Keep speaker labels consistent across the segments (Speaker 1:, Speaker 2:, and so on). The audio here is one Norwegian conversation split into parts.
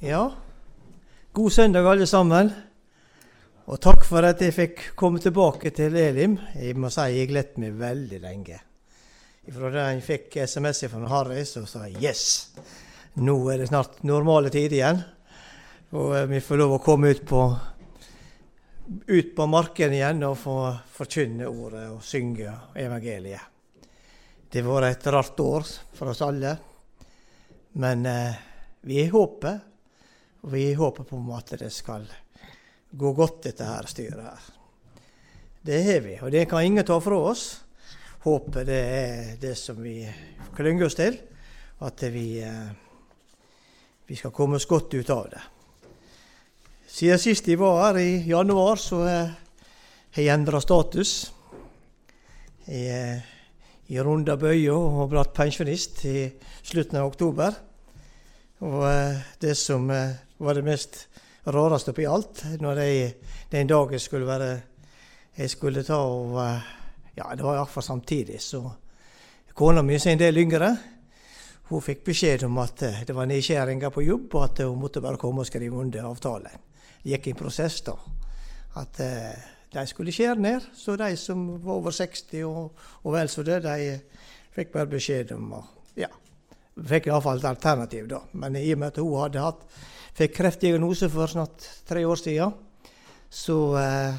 Speaker 1: Ja, god søndag alle sammen. Og takk for at jeg fikk komme tilbake til Elim. Jeg må si jeg gledet meg veldig lenge. Fra da jeg fikk SMS fra Harry, så sa jeg yes! Nå er det snart normale tider igjen. Og eh, vi får lov å komme ut på, ut på marken igjen og få forkynne ordet og synge evangeliet. Det har vært et rart år for oss alle. Men eh, vi har håpet og vi håper på en at det skal gå godt, dette her styret her. Det har vi, og det kan ingen ta fra oss. Håpet det er det som vi klynger oss til, at vi, eh, vi skal komme oss godt ut av det. Siden sist jeg var her i januar, så har jeg endra status. Jeg er i runda bøya og blitt pensjonist i slutten av oktober. Og eh, det som eh, var det mest rareste oppi alt. Når jeg den dagen skulle være Jeg skulle ta og eh, Ja, det var iallfall samtidig, så Kona mi, som er en del yngre, hun fikk beskjed om at eh, det var nedskjæringer på jobb, og at hun måtte bare komme og skrive under avtalen. Det gikk en prosess da. At eh, de skulle skjære ned. Så de som var over 60 og, og vel så det, de fikk bare beskjed om å Ja. Fikk iallfall et alternativ, da. Men i og med at hun hadde hatt fikk kreftdiagnose for snart tre år siden. Så eh,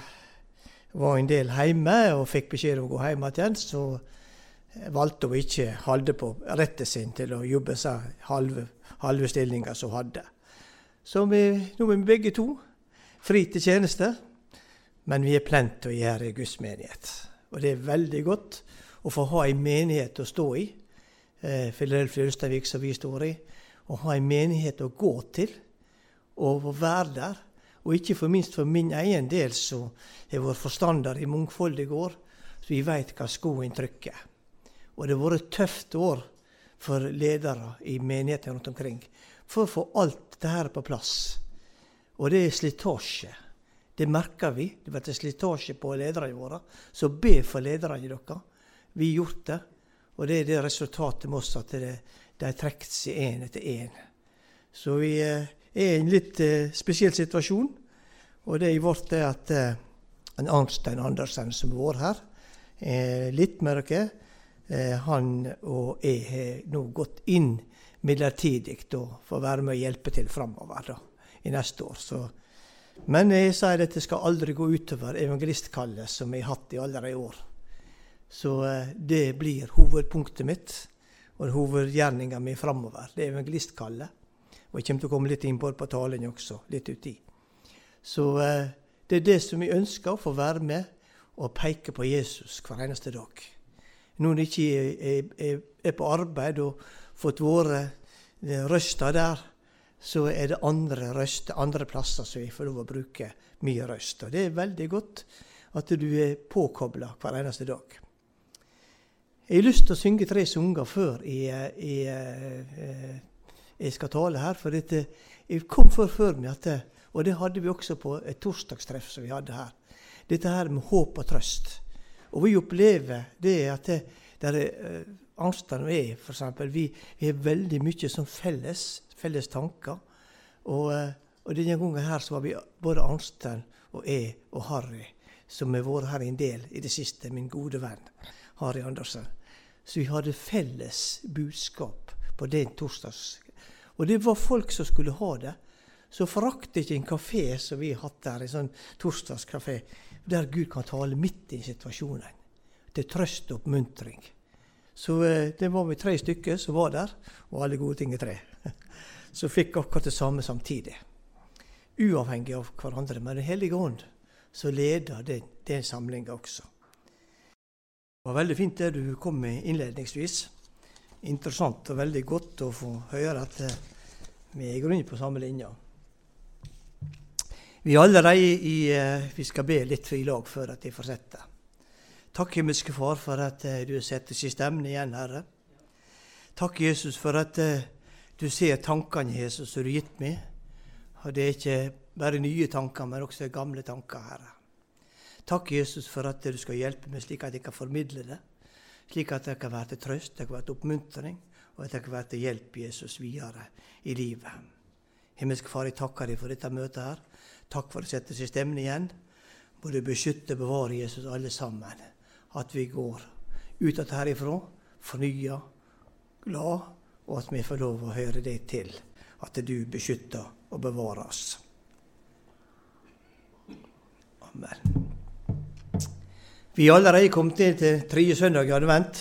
Speaker 1: var en del hjemme og fikk beskjed om å gå hjem igjen. Så eh, valgte hun ikke holde på rettet sin til å jobbe seg halve, halve stillinga som hun hadde. Så vi, nå er vi begge to fri til tjeneste, men vi er plent å gjøre i Guds menighet. Og det er veldig godt å få ha en menighet å stå i. Eh, Filadelfia Ulsteinvik, som vi står i. Å ha en menighet å gå til å være der. Og ikke for minst for min egen del, så har vært forstander i mangfoldige år, så vi veit hva skoen trykker. Og det har vært et tøft år for ledere i menigheter rundt omkring for å få alt dette på plass. Og det er slitasje. Det merker vi. Det blir slitasje på lederne våre. Så be for lederne deres. Vi har gjort det. Og det er det resultatet med oss, at det, de trukket seg én etter én. Så vi eh, er i en litt eh, spesiell situasjon. Og det er i vårt det at eh, Arnstein Andersen som har vært her, eh, litt med dere, eh, han og jeg har nå gått inn midlertidig for å være med og hjelpe til framover i neste år. Så, men jeg sier at det skal aldri gå utover evangelistkallet som jeg har hatt i alle de år. Så eh, det blir hovedpunktet mitt og hovedgjerninga mi framover. Det er evangelistkallet. Og jeg kommer til å komme litt inn på det på talen også, litt uti. Så eh, det er det som vi ønsker, å få være med og peke på Jesus hver eneste dag. Når en ikke er, er, er, på arbeid og fått våre røster der, så er det andre røster, andre plasser som vi får lov å bruke mye røst. Og det er veldig godt at du er påkobla hver eneste dag. Jeg har lyst til å synge tre sanger før i, i, i jeg skal tale her. For dette jeg kom for før meg at Og det hadde vi også på et torsdagstreff som vi hadde her. Dette her med håp og trøst. Og vi opplever det at det, der er, uh, Arnstein og jeg, f.eks., vi, vi har veldig mye som felles, felles tanker. Og, uh, og denne gangen her så var vi både Arnstein og jeg og Harry, som har vært her en del i det siste, min gode venn Harry Andersen. Så vi hadde felles budskap på den torsdags og det var folk som skulle ha det. Så forakt ikke en kafé som vi har hatt der, en sånn torsdagskafé, der Gud kan tale midt i situasjonen. Til trøst og oppmuntring. Så eh, det var vi tre stykker som var der, og alle gode ting er tre. Så fikk akkurat det samme samtidig. Uavhengig av hverandre. Men Den hellige ånd så leder den, den samlinga også. Det var veldig fint det du kom med innledningsvis interessant og veldig godt å få høre at eh, vi er i grunnen på samme linje. Vi er allerede i eh, Vi skal be litt i lag før at jeg fortsetter. Takk, himmelske Far, for at eh, du setter siste emne igjen, Herre. Takk, Jesus, for at du ser tankene, Jesus, som du har gitt meg. Og det er ikke bare nye tanker, men også gamle tanker, Herre. Takk, Jesus, for at du skal hjelpe meg slik at jeg kan formidle det slik at det kan være til trøst, det kan være til oppmuntring, og det kan være til hjelp Jesus videre i livet. Himmelske Far, jeg takker deg for dette møtet her. Takk for å sette seg i stemmen igjen. Både beskytte og bevare Jesus alle sammen. At vi går ut av herifra fornya, glad, og at vi får lov å høre deg til. At du beskytter og bevarer oss. Amen. Vi er allerede kommet inn til tredje søndag i advent,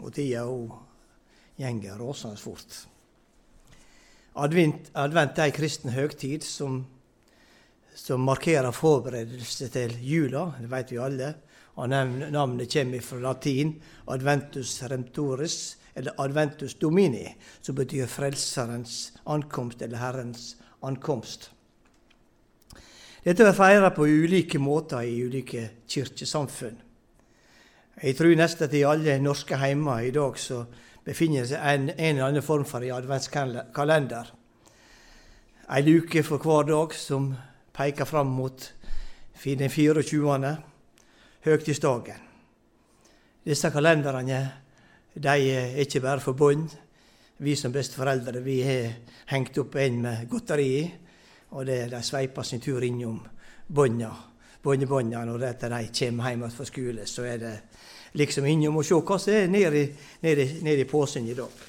Speaker 1: og tida går rasende fort. Advent, advent er en kristen høgtid som, som, markerer forberedelse til jula. Det vet vi alle. Og Navnet kommer fra latin adventus remtoris', eller adventus domini, som betyr frelserens ankomst eller Herrens ankomst. Dette blir feira på ulike måter i ulike kirkesamfunn. Jeg tror nesten at i alle norske heimer i dag så befinner seg en, en eller annen form for en adventskalender. Ei luke for hver dag som peker fram mot den 24. høgtidsdagen. Disse kalenderne de er ikke bare for bånd. Vi som besteforeldre vi har hengt opp en med godteri i, og det, de sveiper sin tur innom bånda. Båndebånda når de kommer hjem fra skole, så er det liksom innom og se hva som er nede, nede, nede i posen i dag.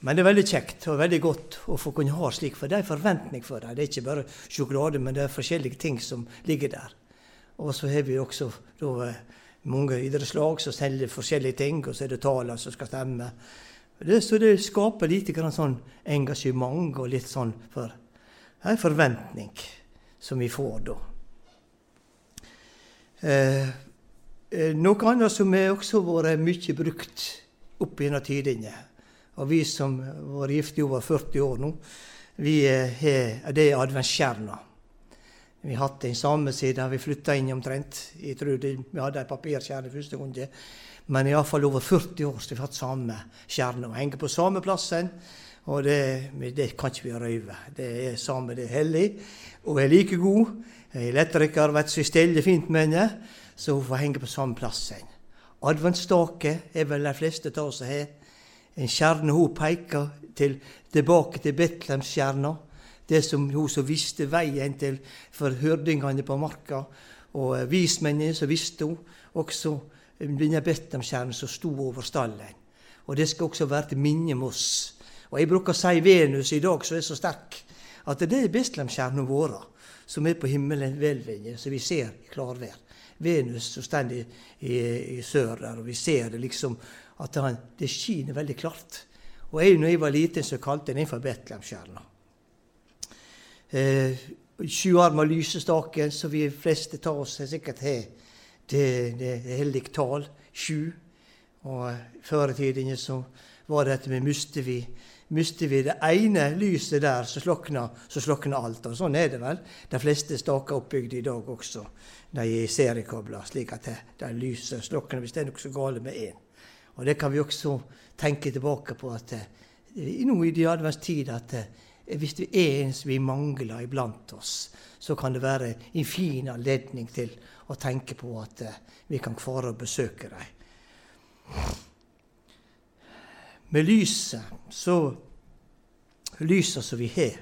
Speaker 1: Men det er veldig kjekt og veldig godt å få kunne ha slik, for det er en forventning for dem. Det er ikke bare sjokolade, men det er forskjellige ting som ligger der. Og så har vi også da, mange idrettslag som selger forskjellige ting, og så er det taler som skal stemme. Det, så det skaper litt sånn engasjement og litt sånn for Det en forventning som vi får da. Eh, Eh, noe annet som har også vært mye brukt opp gjennom tidene, og vi som har vært gift i over 40 år nå, vi har, det er adventsstjerna. Vi har hatt den samme siden vi flytta inn omtrent. Jeg tror det, vi hadde ei papirstjerne første gang. Men iallfall over 40 år så har vi hatt samme stjerne. Vi henger på samme plassen. Og det, det kan ikke vi røyve. Det er samme, det er hellig. Og er like god. Elektriker vet så stelle fint med henne så hun får henge på samme plass. Adventsstake er vel de fleste av oss har. En stjerne hun peker til, tilbake til Betlehemsstjerna. Det som hun som visste veien til for hyrdingene på marka. Og eh, vismennene som visste hun. Også denne Betlehemsstjernen som sto over stallen. Og det skal også være til minne med oss. Og jeg bruker å si Venus i dag, som er så sterk, at det er Betlehemsstjerna vår som er på himmelen hvelvingen, som vi ser i klarvær. Venus som står i, i, i, sør der, og vi ser det liksom at han, det skinner veldig klart. Og jeg, når jeg var liten, så kalte jeg den for Betlehemstjerna. Eh, Sjuarma lysestaken, som vi fleste tar oss sikkert har, det, det er hellig tall, sju. Og før i tiden så var det dette med mister vi mister vi det ene lyset der, så slokner, så slokner alt. Og sånn er det vel. De fleste staker oppbygd i dag også. De er seriekobla, slik at det, det lyset slokner hvis det er noe så galt med én. Og det kan vi også tenke tilbake på at i nå i de adventstid at eh, hvis det er en som vi mangler iblant oss, så kan det være en fin anledning til å tenke på at eh, vi kan fare og besøke dem med lyset, så lyset som vi har.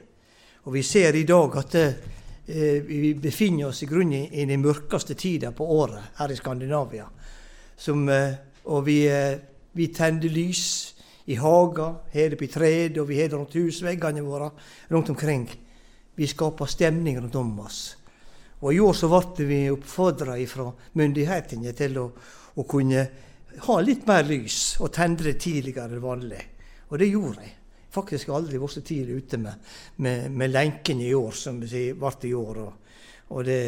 Speaker 1: Og vi ser i dag at eh, vi befinner oss i grunnen i den mørkeste tida på året her i Skandinavia. Som, eh, og vi, eh, vi tenner lys i hager, har det på tred, og vi har det rundt husveggene våre rundt omkring. Vi skaper stemning rundt om oss. Og I år så ble vi oppfordra fra myndighetene til å, å kunne ha litt mer lys og tendre tidligere enn vanlig. Og det gjorde jeg. Faktisk aldri vært så tidlig ute med, med, med lenken i år som det ble i år. Og, og det,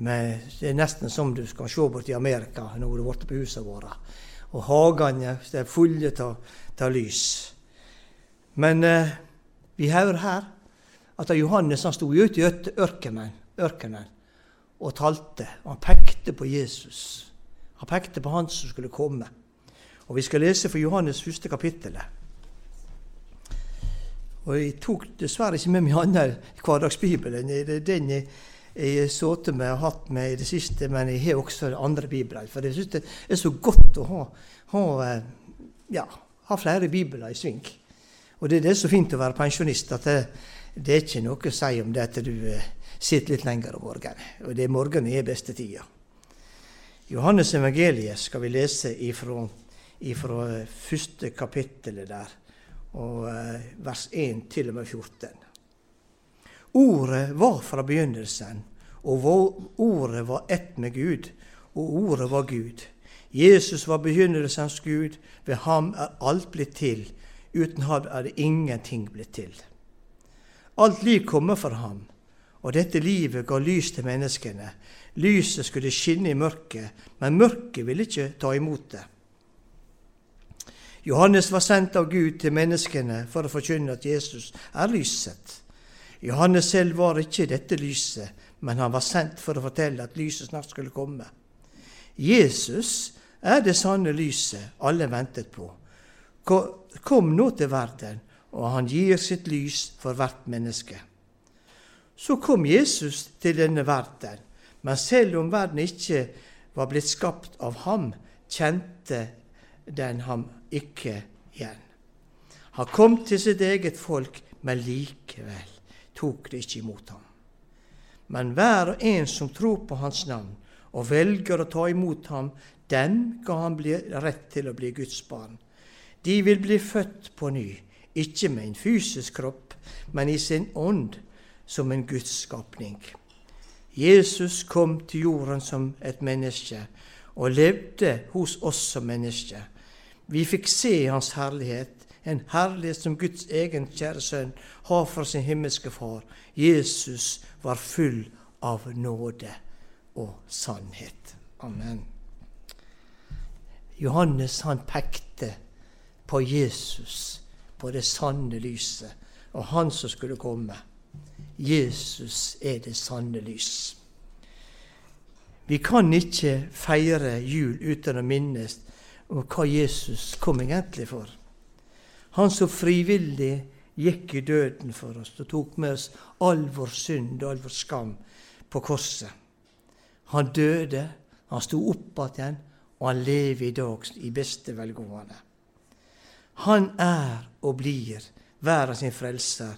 Speaker 1: med, det, er nesten som du skal se bort i Amerika når du har vært på husene våre. Og hagene er fulle av lys. Men eh, vi hører her at Johannes han sto ute i ørkenen, ørkenen og talte. Han pekte på Jesus. Han pekte på han som skulle komme. Og Vi skal lese for Johannes første kapittel. Og Jeg tok dessverre ikke med meg annet hverdagsbibelen. Det er den jeg har sittet med og hatt med i det siste, men jeg har også andre bibler. For jeg syns det er så godt å ha, ha, ja, ha flere bibler i sving. Og det er det så fint å være pensjonist, at det, det er ikke noe å si om det at du eh, sitter litt lenger om morgenen. Og det er morgenen er beste tida. Johannes evangeliet skal vi lese ifra, ifra første kapittelet der, og eh, vers 1 til og med 14. Ordet var fra begynnelsen, og ordet var ett med Gud, og ordet var Gud. Jesus var begynnelsens Gud, ved ham er alt blitt til. Uten ham er det ingenting blitt til. Alt liv kommer fra ham, og dette livet ga lys til menneskene. Lyset skulle skinne i mørket, men mørket ville ikke ta imot det. Johannes var sendt av Gud til menneskene for å forkynne at Jesus er lyset. Johannes selv var ikke dette lyset, men han var sendt for å fortelle at lyset snart skulle komme. Jesus er det sanne lyset alle ventet på. Kom nå til verden, og han gir sitt lys for hvert menneske. Så kom Jesus til denne verden, men selv om verden ikke var blitt skapt av ham, kjente den ham ikke igjen. Han kom til sitt eget folk, men likevel tok det ikke imot ham. Men hver og en som tror på hans navn og velger å ta imot ham, den ga han rett til å bli Guds barn. De vil bli født på ny, ikke med en fysisk kropp, men i sin ånd, som en Guds skapning. Jesus kom til jorden som et menneske og levde hos oss som mennesker. Vi fikk se Hans herlighet, en herlighet som Guds egen kjære sønn har for sin himmelske Far. Jesus var full av nåde og sannhet. Amen. Johannes han pekte på Jesus, på det sanne lyset, og han som skulle komme. Jesus er det sanne lys. Vi kan ikke feire jul uten å minnes om hva Jesus kom egentlig for. Han som frivillig gikk i døden for oss og tok med oss all vår synd og all vår skam på korset. Han døde, han sto opp igjen, og han lever i dag i beste velgående. Han er og blir verdens frelser,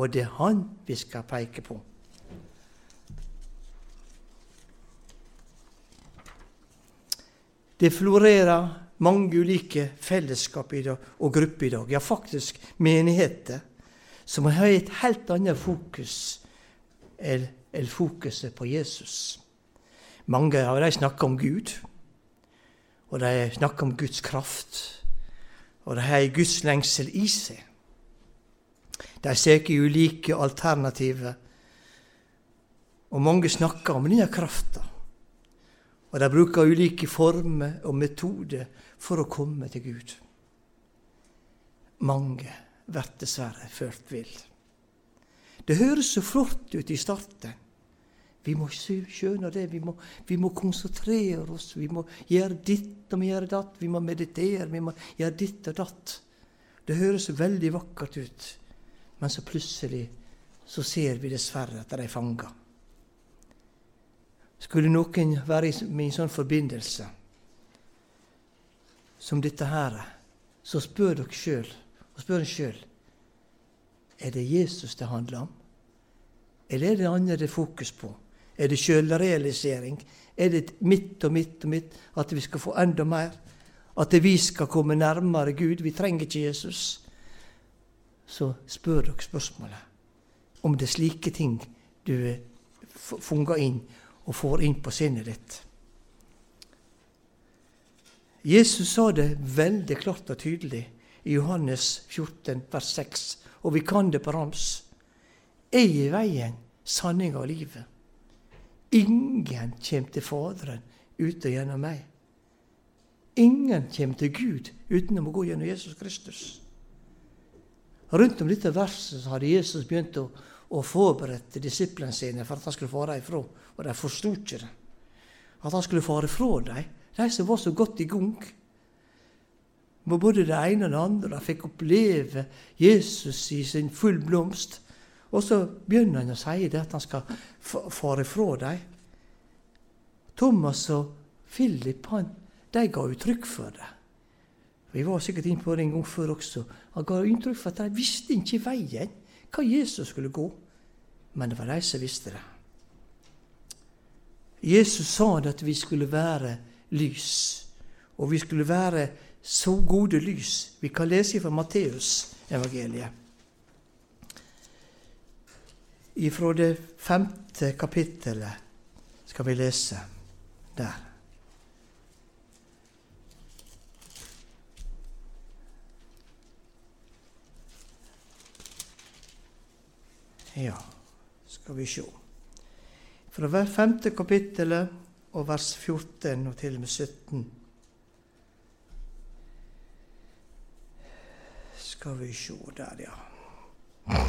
Speaker 1: og det er han vi skal peke på. Det florerer mange ulike fellesskap og grupper i dag, ja, faktisk menigheter, som har et helt annet fokus enn fokuset på Jesus. Mange av dem snakker om Gud, og de snakker om Guds kraft, og de har Guds lengsel i seg. De søker ulike alternativer, og mange snakker om denne krafta. Og de bruker ulike former og metoder for å komme til Gud. Mange blir dessverre ført vill. Det høres så flott ut i starten. Vi må skjønne det. Vi må, vi må, konsentrere oss. Vi må gjøre ditt og vi gjøre datt. Vi må meditere. Vi må gjøre ditt og datt. Det høres veldig vakkert ut, men så plutselig så ser vi dessverre at de er fanga. Skulle noen være i en sånn forbindelse som dette her, så spør dere sjøl, og spør en sjøl er det Jesus det handler om, eller er det andre det er fokus på? Er det sjølrealisering? Er det mitt og mitt og mitt, at vi skal få enda mer? At vi skal komme nærmere Gud? Vi trenger ikke Jesus. Så spør dere spørsmålet om det er slike ting du fanger inn og får inn på sinnet ditt. Jesus sa det veldig klart og tydelig i Johannes 14, vers 6, og vi kan det på rams. Jeg er veien, sanninga og livet. Ingen kommer til Faderen uten gjennom meg. Ingen kommer til Gud uten å gå gjennom Jesus Kristus. Rundt om dette verset hadde Jesus begynt å, å forberede disiplene sine for at han skulle fare ifra, og de forsto ikke det. At han skulle fare fra dem, de som var så godt i gang. Både det ene og det andre de fikk oppleve Jesus i sin full blomst. Og så begynner han å si det at han skal fare fra dem. Thomas og Philip han, de ga uttrykk for det. Vi var sikkert inne på det en gang før også. Han ga inntrykk for at de visste ikke veien, hva Jesus skulle gå. Men det var de som visste det. Jesus sa at vi skulle være lys, og vi skulle være så gode lys. Vi kan lese fra Matteus-evangeliet. Ifra det femte kapittelet skal vi lese der. Ja, skal vi sjå. Fra hvert femte kapittelet og vers 14 og til og med 17. Skal vi sjå der, ja.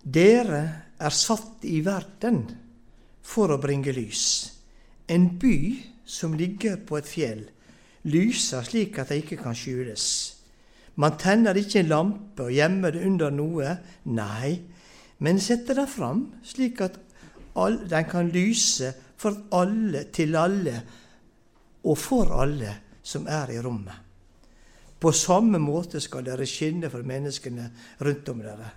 Speaker 1: Dere er satt i verden for å bringe lys. En by som ligger på et fjell, lyser slik at det ikke kan skjules. Man tenner ikke en lampe og gjemmer det under noe. Nei, men setter den fram slik at den kan lyse for alle, til alle og for alle som er i rommet. På samme måte skal dere skinne for menneskene rundt om dere.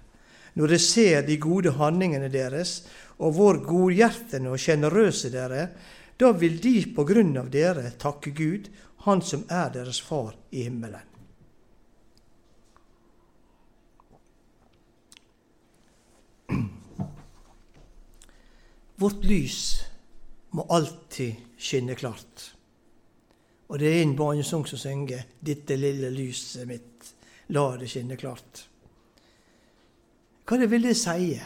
Speaker 1: Når de ser de gode handlingene deres og hvor godhjertede og sjenerøse dere, da vil de på grunn av dere takke Gud, Han som er deres Far i himmelen. Vårt lys må alltid skinne klart. Og det er en barnesang som synger 'Dette lille lyset mitt, la det skinne klart'. Hva det vil det si?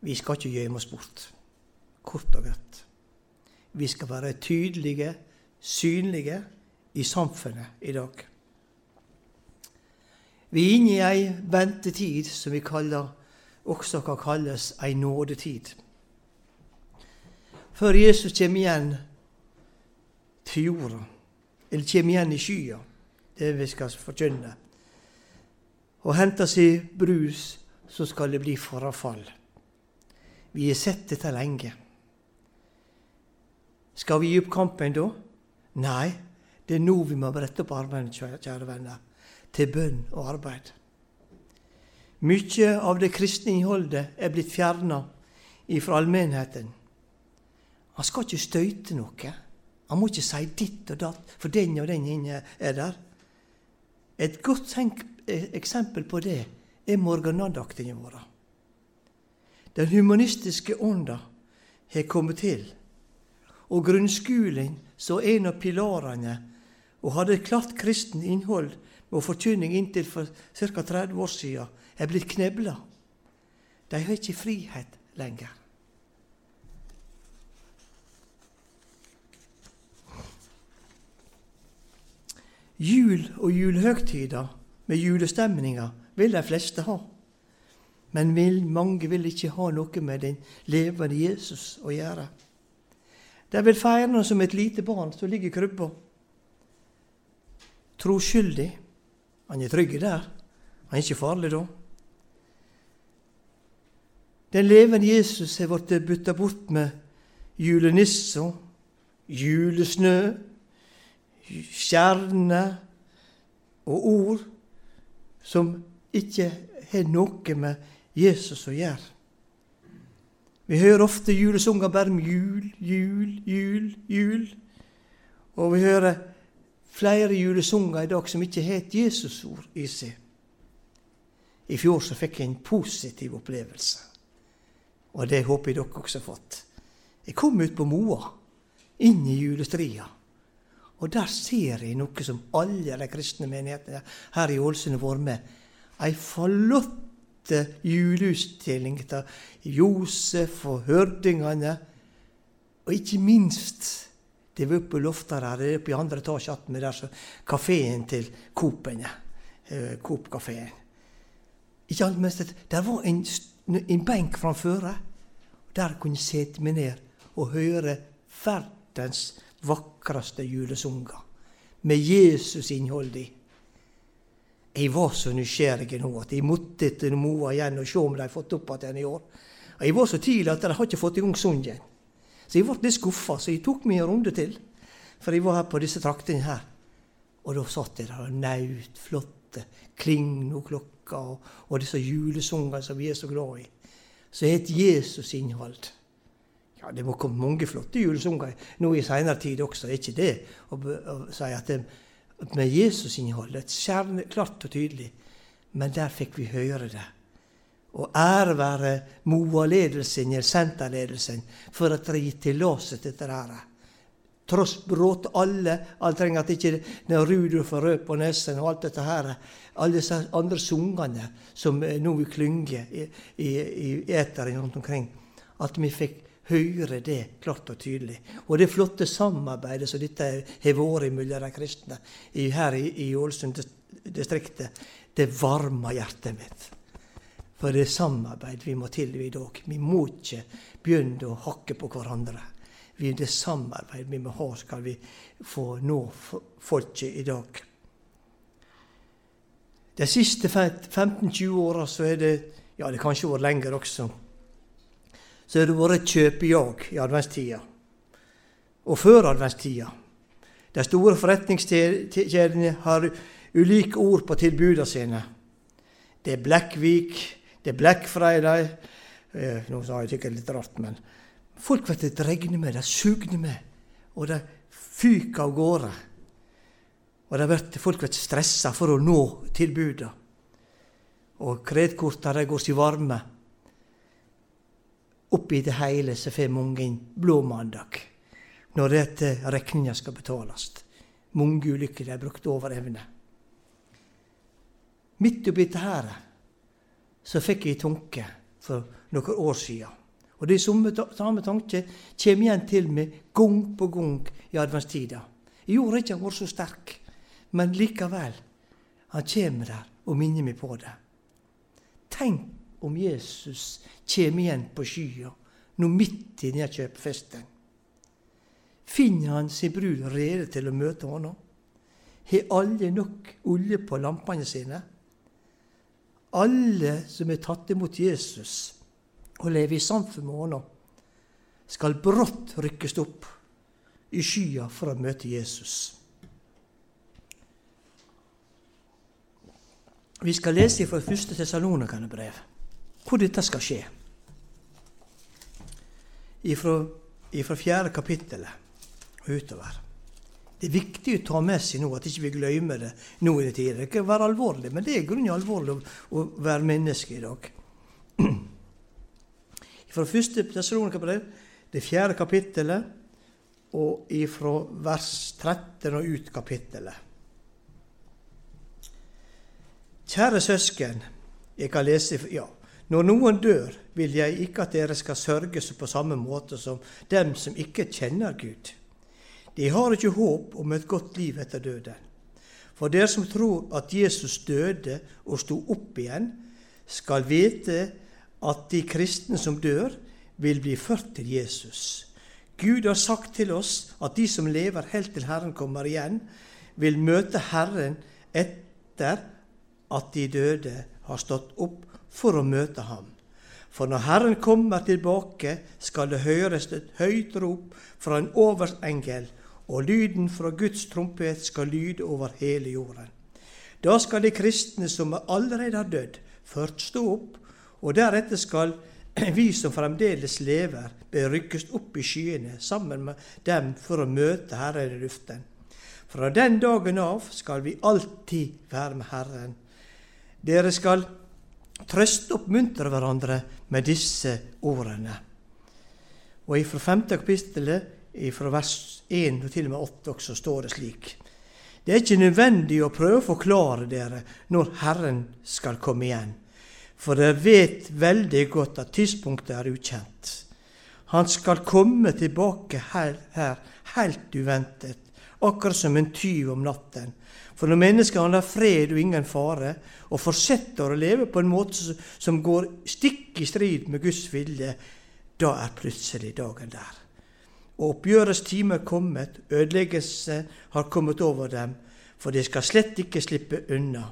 Speaker 1: Vi skal ikke gjemme oss bort. Kort og godt. Vi skal være tydelige, synlige i samfunnet i dag. Vi er inne i ei ventetid som vi kaller, også kan kalles ei nådetid før Jesus kommer igjen til jorda, eller kommer igjen i skya, det vi skal forkynne, og henter seg brus, så skal det bli forfall. Vi har sett dette lenge. Skal vi gi opp kampen da? Nei, det er nå vi må brette opp armene, kjære venner, til bønn og arbeid. Mykje av det kristne innholdet er blitt fjerna ifra allmennheten. Han skal ikke støyte noe. Han må ikke si ditt og datt, for den og den inne er der. Et godt eksempel på det er morgenandaktene våre. Den humanistiske ånda har kommet til, og grunnskolen, som en av pilarene, og hadde et klart kristen innhold og forkynning inntil for ca. 30 år siden, er blitt knebla. De har ikke frihet lenger. Jul og julehøgtider med julestemninger vil de fleste ha. Men vil, mange vil ikke ha noe med den levende Jesus å gjøre. De vil feire ham som et lite barn som ligger i krybba. Troskyldig. Han er trygg der. Han er ikke farlig da. Den levende Jesus har blitt bytta bort med julenisser, julesnø, stjerner og ord som ikke har noe med Jesus å gjøre. Vi hører ofte julesanger bare om jul, jul, jul, jul. Og vi hører flere julesanger i dag som ikke har et Jesusord i seg. I fjor så fikk jeg en positiv opplevelse, og det håper jeg dere også har fått. Jeg kom ut på Moa, inn i julestria. Og der ser jeg noe som alle de kristne menighetene her i Ålesund har vært med. Ei flott juleutstilling av Josef og hørdingene. Og ikke minst det var oppe i loftet her, det er oppe i andre etasje attmed der så kafeen til Coop-ene. Eh, Coop-kafeen. Ikke alt mest, Der var en, en benk framfor. Der kunne jeg sette meg ned og høre verdens vakreste julesanger med Jesus-innhold i. Jeg var så nysgjerrig nå at jeg måtte til Moa igjen og se om de har fått opp igjen i år. Og Jeg var så tidlig at de har ikke fått i gang sangen. Så jeg ble litt skuffa, så jeg tok meg en runde til. For jeg var her på disse traktene her. Og da satt jeg der og naut flotte klingeklokker og, og disse julesangene som vi er så glad i. Så het Jesus innhold. Ja, Det må komme mange flotte julesanger nå i seinere tid også, er ikke det å, si at det med Jesus-innholdet, klart og tydelig. Men der fikk vi høre det. Og ære være MOA-ledelsen eller senterledelsen for at de gitt tillatelse til dette. Tross bråte alle, alle trenger at ikke når Rudolf og Rød på nesen og alt dette her, alle disse andre sangene som nå vil klynge i, i, i eteren rundt omkring, at vi fikk høre det klart og tydelig. Og det flotte samarbeidet som dette har vært mellom de kristne her i, i Ålesund-distriktet, det varmer hjertet mitt. For det er samarbeid vi må til i dag. Vi må ikke begynne å hakke på hverandre. Det er samarbeid vi må ha, skal vi få nå folket i dag. De siste 15-20 åra så er det ja, det kanskje vært lenger også så har det vært kjøpejag i adventstida. Og før adventstida. De store forretningskjedene har ulike ord på tilbudene sine. Det er Blackvik, det er Black Friday eh, Nå sa jeg sikkert litt rart, men folk blir dregne med, de sugne med, og de fyker av gårde. Og det blir, folk blir stressa for å nå tilbudene. Og kredittkortene går seg varme. Oppi det hele så får mange en blåmandag når dette regninga skal betales. Mange ulykker er brukt over evne. Midt oppi dette her så fikk jeg tanke for noen år siden. Og de samme, tanke kommer igjen til meg gang på gang i adventstida. I gjorde ikke han var så sterk, men likevel. Han kommer der og minner meg på det. Tenk om Jesus kommer igjen på skya, nå midt i denne kjøpefesten. Finner han sin brud rede til å møte henne? Har alle nok olje på lampene sine? Alle som er tatt imot Jesus og lever i samfunn med henne, skal brått rykkes opp i skya for å møte Jesus. Vi skal lese fra første Tessalonikane brev hvor dette skal skje. Fra fjerde kapittelet og utover. Det er viktig å ta med seg nå at ikke vi ikke glemmer det nå i det tider. Det kan være alvorlig, men det er grunnen alvorlig å være menneske i dag. Fra første Tessalonika-brev, det fjerde kapittelet, og ifra vers 13 og ut kapittelet. Kjære søsken, jeg kan lese ja, når noen dør, vil jeg ikke at dere skal sørge på samme måte som dem som ikke kjenner Gud. De har ikke håp om et godt liv etter døden. For dere som tror at Jesus døde og sto opp igjen, skal vite at de kristne som dør, vil bli ført til Jesus. Gud har sagt til oss at de som lever helt til Herren kommer igjen, vil møte Herren etter at de døde har stått opp for å møte ham. For når Herren kommer tilbake, skal det høres et høyt rop fra en overengel, og lyden fra Guds trompet skal lyde over hele jorden. Da skal de kristne som allerede har dødd, først stå opp, og deretter skal vi som fremdeles lever, bør rykkes opp i skyene sammen med dem for å møte Herren i luften. Fra den dagen av skal vi alltid være med Herren. Dere skal trøste og oppmuntre hverandre med disse ordene. Og fra 5. kapittel, fra vers 1 og til og med 8 også, står det slik. Det er ikke nødvendig å prøve å forklare dere når Herren skal komme igjen, for dere vet veldig godt at tidspunktet er ukjent. Han skal komme tilbake her, her helt uventet, akkurat som en tyv om natten. For når mennesket har fred og ingen fare, og fortsetter å leve på en måte som går stikk i strid med Guds vilje, da er plutselig dagen der. Og oppgjørets time er kommet, ødeleggelse har kommet over dem, for de skal slett ikke slippe unna.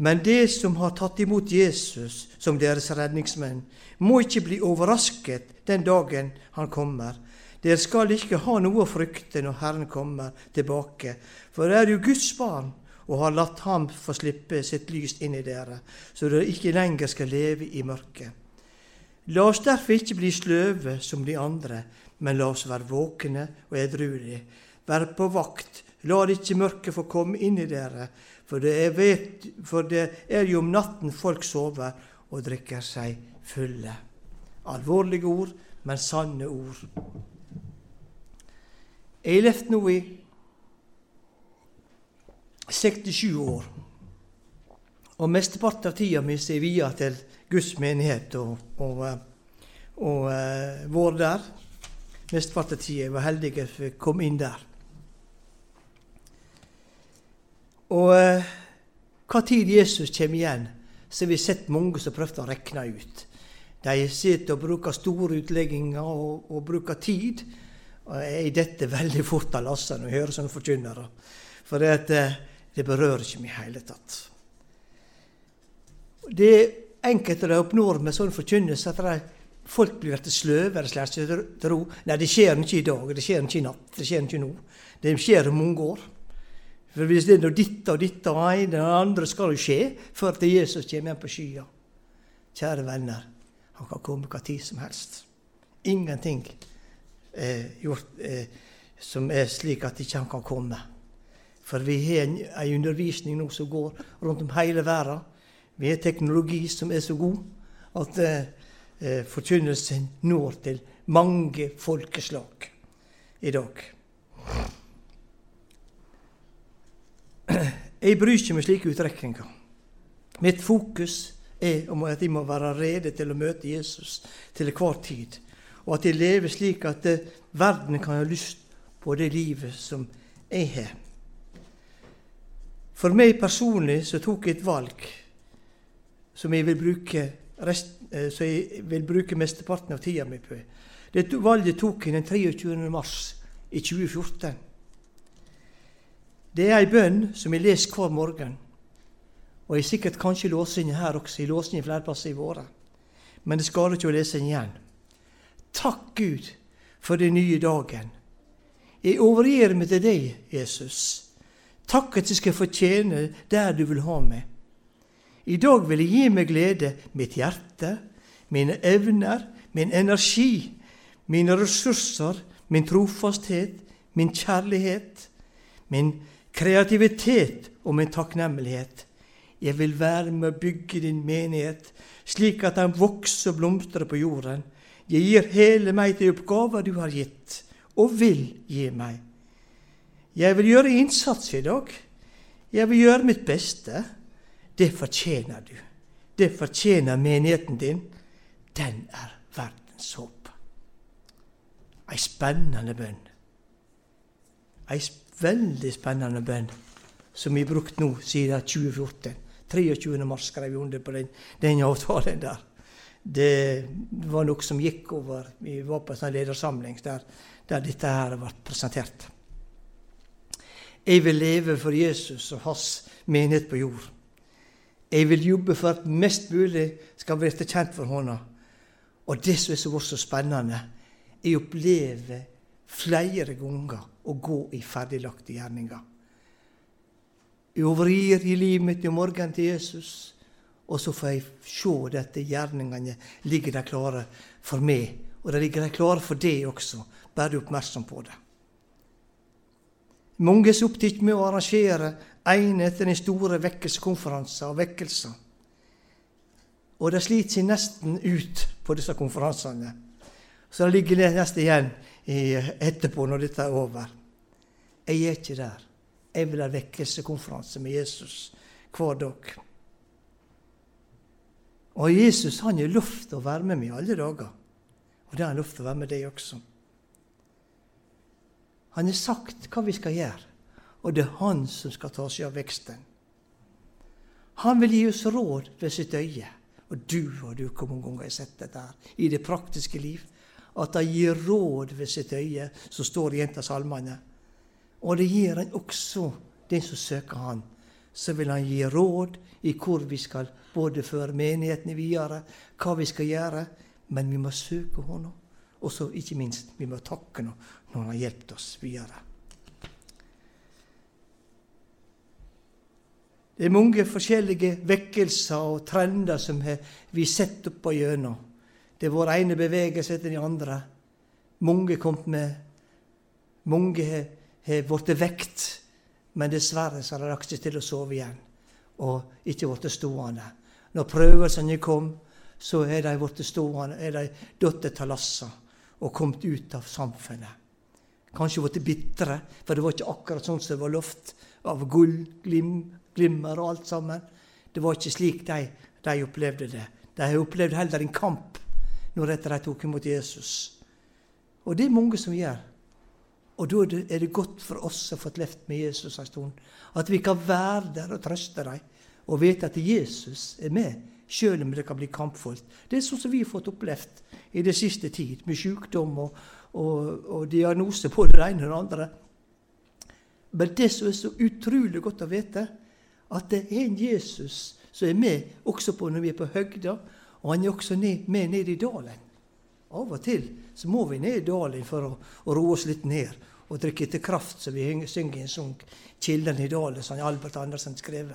Speaker 1: Men de som har tatt imot Jesus som deres redningsmenn, må ikke bli overrasket den dagen han kommer. Dere skal ikke ha noe å frykte når Herren kommer tilbake, for det er jo Guds barn og har latt ham få slippe sitt lys inn i dere, så dere ikke lenger skal leve i mørket. La oss derfor ikke bli sløve som de andre, men la oss være våkne og edruelige. Vær på vakt, la ikke mørket få komme inn i dere, for det, er, vet, for det er jo om natten folk sover og drikker seg fulle. Alvorlige ord, men sanne ord. Jeg har levd nå i 67 år. Og mesteparten av tida mi er via til Guds menighet og, og, og uh, vært der. Mesteparten av tida jeg var heldig at jeg komme inn der. Og uh, hva tid Jesus kommer igjen, så har vi sett mange som prøvde å regne ut. De sitter og bruker store utlegginger og, og bruker tid. Og jeg detter veldig fort av lasset når jeg hører sånne forkynnere. For det, eh, det berører ikke meg i hele tatt. Det enkelte de oppnår med sånn forkynnelse at de, folk blir blitt sløve eller tro. Nei, det skjer ikke i dag, det skjer ikke i natt, det skjer ikke nå. Det skjer om mange år. For hvis det er noe ditt og ditt og ei, det andre skal jo skje før til Jesus kommer igjen på skya. Kjære venner, han kan komme hva tid som helst. Ingenting eh, gjort eh, som er slik at ikke han kan komme. For vi har en, en undervisning nå som går rundt om hele verden. Vi har teknologi som er så god at eh, eh forkynnelsen når til mange folkeslag i dag. Jeg bryr ikke meg slike utrekninger. Mitt fokus er om at jeg må være rede til å møte Jesus til enhver tid og at de lever slik at eh, verden kan ha lyst på det livet som jeg har. For meg personlig så tok jeg et valg som jeg vil bruke, rest, eh, jeg vil bruke mesteparten av tida mi på. Det valget tok jeg den 23. mars i 2014. Det er ei bønn som jeg leser hver morgen. Og jeg har sikkert kanskje låst inn her også. Jeg låser inn flere plasser i våre. Men det skader ikke å lese den igjen. Takk, Gud, for den nye dagen. Jeg overgir meg til deg, Jesus. Takk at jeg skal få tjene der du vil ha meg. I dag vil jeg gi meg glede, mitt hjerte, mine evner, min energi, mine ressurser, min trofasthet, min kjærlighet, min kreativitet og min takknemlighet. Jeg vil være med å bygge din menighet, slik at den vokser og blomstrer på jorden. Jeg gir hele meg til oppgaver du har gitt, og vil gi meg. Jeg vil gjøre innsats i dag. Jeg vil gjøre mitt beste. Det fortjener du. Det fortjener menigheten din. Den er verdens håp. Ei spennende bønn. Ei veldig spennende bønn som vi har brukt nå siden 2014. 23. mars skrev vi under på den, den avtalen der det var noe som gikk over. Vi var på en sånn ledersamling der, der dette her ble presentert. Jeg vil leve for Jesus og hans menighet på jord. Jeg vil jobbe for at mest mulig skal bli kjent for hånda. Og det som er så, så spennende, jeg opplever flere ganger å gå i ferdiglagte gjerninger. Jeg overgir i livet mitt i morgen til Jesus. Og så får jeg se dette gjerningene ligger der klare for meg. Og de ligger der klare for deg også. Bare du er oppmerksom på det. Mange er opptatt med å arrangere ene etter den store vekkelseskonferanser og vekkelser. Og de sliter seg nesten ut på disse konferansene. Så det ligger nesten igjen etterpå, når dette er over. Jeg er ikke der. Jeg vil ha vekkelsekonferanse med Jesus hver dag. Og Jesus han har lovt å være med meg alle dager. Og det har han lovt å være med deg også. Han har sagt hva vi skal gjøre, og det er han som skal ta seg av veksten. Han vil gi oss råd ved sitt øye. Og du og du, hvor mange ganger har sett dette her i det praktiske liv? At han gir råd ved sitt øye, som står i en av salmene. Og det gir han også den som søker han. Så vil han gi råd i hvor vi skal både føre menighetene videre, hva vi skal gjøre. Men vi må søke Ham, Og så ikke minst, vi må takke Ham når han har hjulpet oss videre. Det er mange forskjellige vekkelser og trender som vi har sett opp gjennom. Det er vår ene bevegelse etter den andre. Mange har kommet med. Mange har blitt vekt. Men dessverre så har de seg til å sove igjen og ikke blitt stående. Når prøvelsene kom, så er de blitt stående, er de datt til lassa og kommet ut av samfunnet. Kanskje blitt bitre, for det var ikke akkurat sånn som det var lovt, av gull, glim, glimmer og alt sammen. Det var ikke slik de, de opplevde det. De har opplevd heller en kamp når de tok imot Jesus. Og det er mange som gjør. Og da er det godt for oss som har fått levd med Jesus en stund, at vi kan være der og trøste dem og vite at Jesus er med, selv om det kan bli kampfullt. Det er sånn som vi har fått opplevd i det siste tid, med sykdom og, og, og diagnose på det ene og det andre. Men det som er så utrolig godt å vite, at det er en Jesus som er med også på når vi er på høgda, og han er også med ned i dalen. Av og til så må vi ned i dalen for å, å roe oss litt ned og drikke til kraft, som vi synger i en sang. 'Kilden i dalen', som Albert Andersen skrev.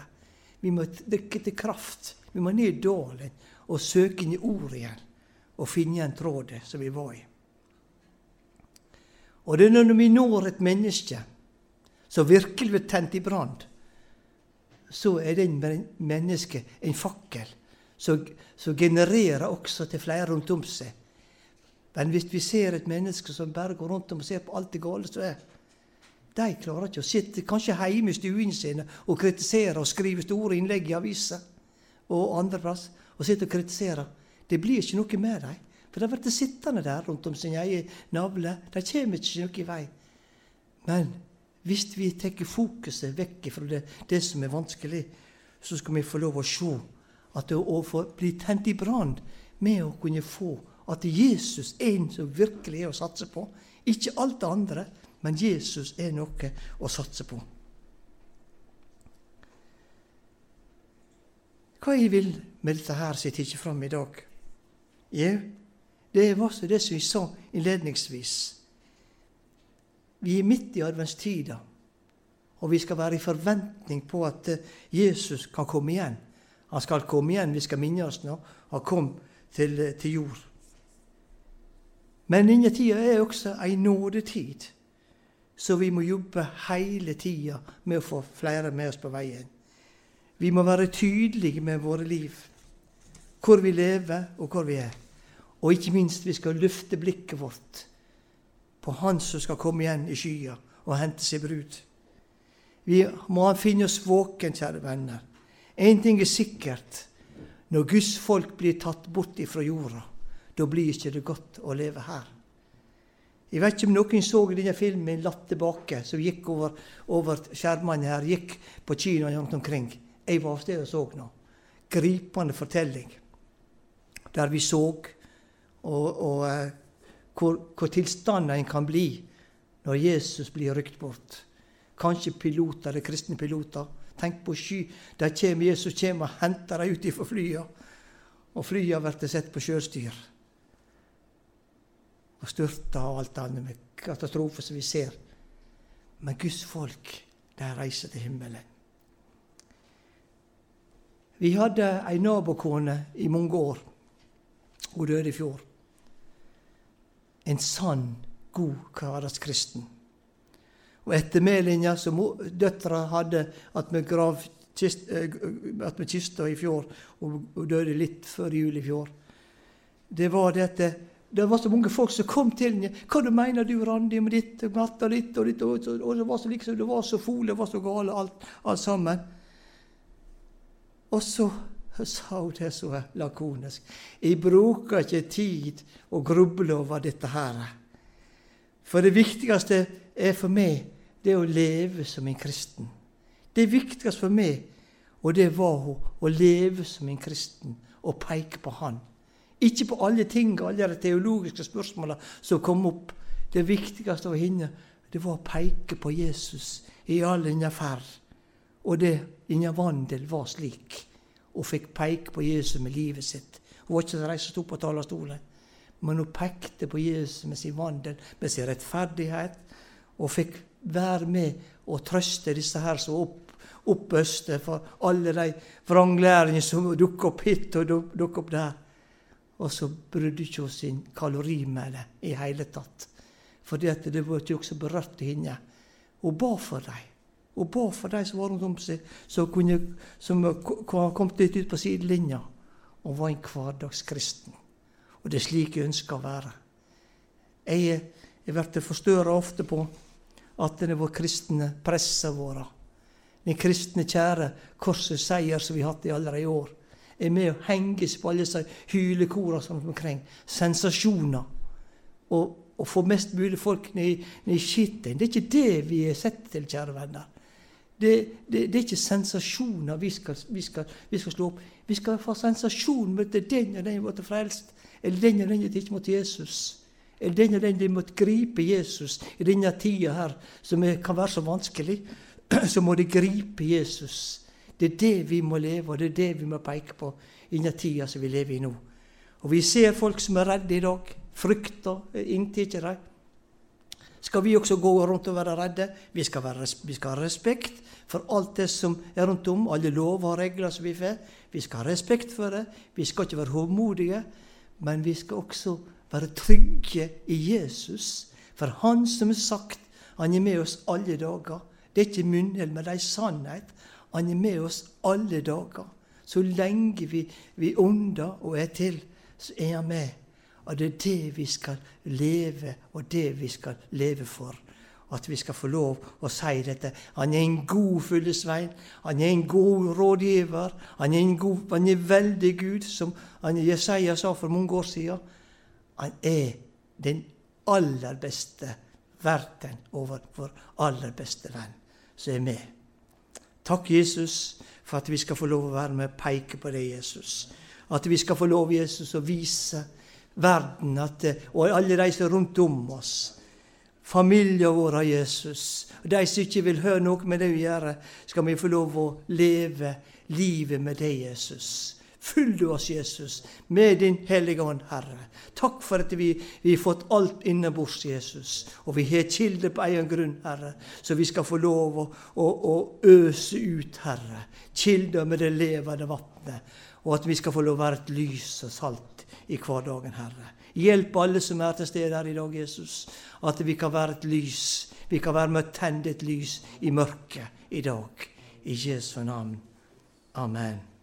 Speaker 1: Vi må drikke til kraft. Vi må ned i dalen og søke inn i ordet igjen og finne igjen tråden som vi var i. Og det er når vi når et menneske som virkelig blir tent i brann, så er den mennesket en fakkel som, som genererer også til flere rundt om seg. Men hvis vi ser et menneske som bare går rundt om og ser på alt det gale som er, de klarer ikke å sitte kanskje hjemme i stuen sin og kritisere og skrive store innlegg i aviser og andreplass og sitte og kritisere. Det blir ikke noe med dem. For de blir sittende der rundt om sin egen navle. De kommer ikke noe i vei. Men hvis vi tar fokuset vekk fra det, det, som er vanskelig, så skal vi få lov å se at å få bli tent i brann med å kunne få at Jesus er en som virkelig er å satse på. Ikke alt det andre, men Jesus er noe å satse på. Hva jeg vil med dette her som jeg tar fram i dag? Jo, det var også det som jeg sa innledningsvis. Vi er midt i adventstida, og vi skal være i forventning på at eh, Jesus kan komme igjen. Han skal komme igjen, vi skal minne oss nå. Han kom til, eh, til jord. Men denne tida er også ei nådetid, så vi må jobbe hele tida med å få flere med oss på veien. Vi må være tydelige med våre liv, hvor vi lever og hvor vi er. Og ikke minst, vi skal løfte blikket vårt på Han som skal komme igjen i skya og hente seg brud. Vi må finne oss våken, kjære venner. Én ting er sikkert. Når Guds folk blir tatt bort ifra jorda, da blir ikke det godt å leve her. Jeg vet ikke om noen så denne filmen 'Latt tilbake', som gikk over, over skjermene her, gikk på kinoen rundt omkring. Jeg var av og så nå. Gripende fortelling. Der vi så og, og uh, hvor, hvor tilstanden en kan bli når Jesus blir rykt bort. Kanskje piloter, eller kristne piloter. Tenk på sky. Der kommer Jesus kommer og henter dem ut fra flyene. Og flyene blir sett på sjølstyr og styrta og alt annet med katastrofer som vi ser. Men Guds folk, de reiser til himmelen. Vi hadde ei nabokone i mange år. Hun døde i fjor. En sann, god hverdagskristen. Og ettermælinga som døtra hadde attmed kista i fjor, hun døde litt før jul i fjor, det var det at det var så mange folk som kom til henne. 'Hva du mener du, Randi, med ditt og datt og ditt?' Og, ditt, og, og, det var så liksom, det var så fole, det var så gale, alt, alt sammen. Og så sa hun det så lakonisk. 'Jeg bruker ikke tid å gruble over dette her.' For det viktigste er for meg det å leve som en kristen. Det viktigste for meg, og det var hun, å leve som en kristen og peke på Han. Ikke på alle ting, alle de teologiske spørsmåla som kom opp. Det viktigste for henne det var å peke på Jesus i all denne ferd. Og det innen vandel var slik. Hun fikk peke på Jesus med livet sitt. Hun var ikke den som sto på talerstolen, Men hun pekte på Jesus med sin vandel, med sin rettferdighet, og fikk være med og trøste disse her som opp, oppøste for alle de vranglæringene som dukker opp hit og dukker opp der. Og så brydde ikke hun sin kalorimelde i hele tatt. Fordi det var ikke også berørt henne. Hun ba for dem. Hun ba for de som var rundt om seg, som, kunne, som litt ut på sidelinja. Hun var en hverdagskristen. Og det er slik jeg ønsker å være. Jeg, jeg blir forstørra ofte på at det var kristne presset våre. Den kristne kjære korsets seier som vi har hatt i alle i år, er med å henge seg på alle disse hylekorene som rundt omkring. Sensasjoner. Og, og få mest mulig folk ned, ned i skitten. Det er ikke det vi er sett til, kjære venner. Det, det, det, er ikke sensasjoner vi skal, vi, skal, vi skal, slå opp. Vi skal få sensasjon med at den og den måtte frelst, eller den og den ikke måtte Jesus. Eller den og den de måtte gripe Jesus i denne tida her, som er, kan være så vanskelig. Så må de gripe Jesus. Det er det vi må leve, og det er det vi må peke på i denne tida som vi lever i nå. Og vi ser folk som er redde i dag. Frykter inntil de skal vi også gå rundt og være redde. Vi skal, være, vi skal, ha respekt for alt det som er rundt om, alle lover og regler som vi får. Vi skal ha respekt for det. Vi skal ikke være hovmodige, men vi skal også være trygge i Jesus. For Han som er sagt, han er med oss alle dager. Det er ikke munnhell, men det er sannhet. Han er med oss alle dager. Så lenge vi, vi ånder og er til, så er han med. Og det er det vi skal leve, og det vi skal leve for. At vi skal få lov å si dette. Han er en god fyllesvein. Han er en god rådgiver. Han er, en god, han er veldig Gud, som Jesaja sa for mange år siden. Han er den aller beste verden over vår aller beste venn, som er med. Takk, Jesus, for at vi skal få lov å være med og peke på det, Jesus. At vi skal få lov, Jesus, å vise verden at, og alle de som er rundt om oss. Familien vår av Jesus. Og De som ikke vil høre noe med det vi gjør, skal vi få lov å leve livet med deg, Jesus. Fyll du oss, Jesus, med Din Hellige Ånd, Herre. Takk for at vi, vi har fått alt innabords, Jesus. Og vi har kilder på egen grunn, Herre, så vi skal få lov å, å, å øse ut, Herre. Kilder med det levende vannet. Og at vi skal få lov å være et lys og salt i hverdagen, Herre. Hjelp alle som er til stede her i dag, Jesus, at vi kan være et lys. Vi kan være med å tenne et lys i mørket i dag. I Jesu navn. Amen.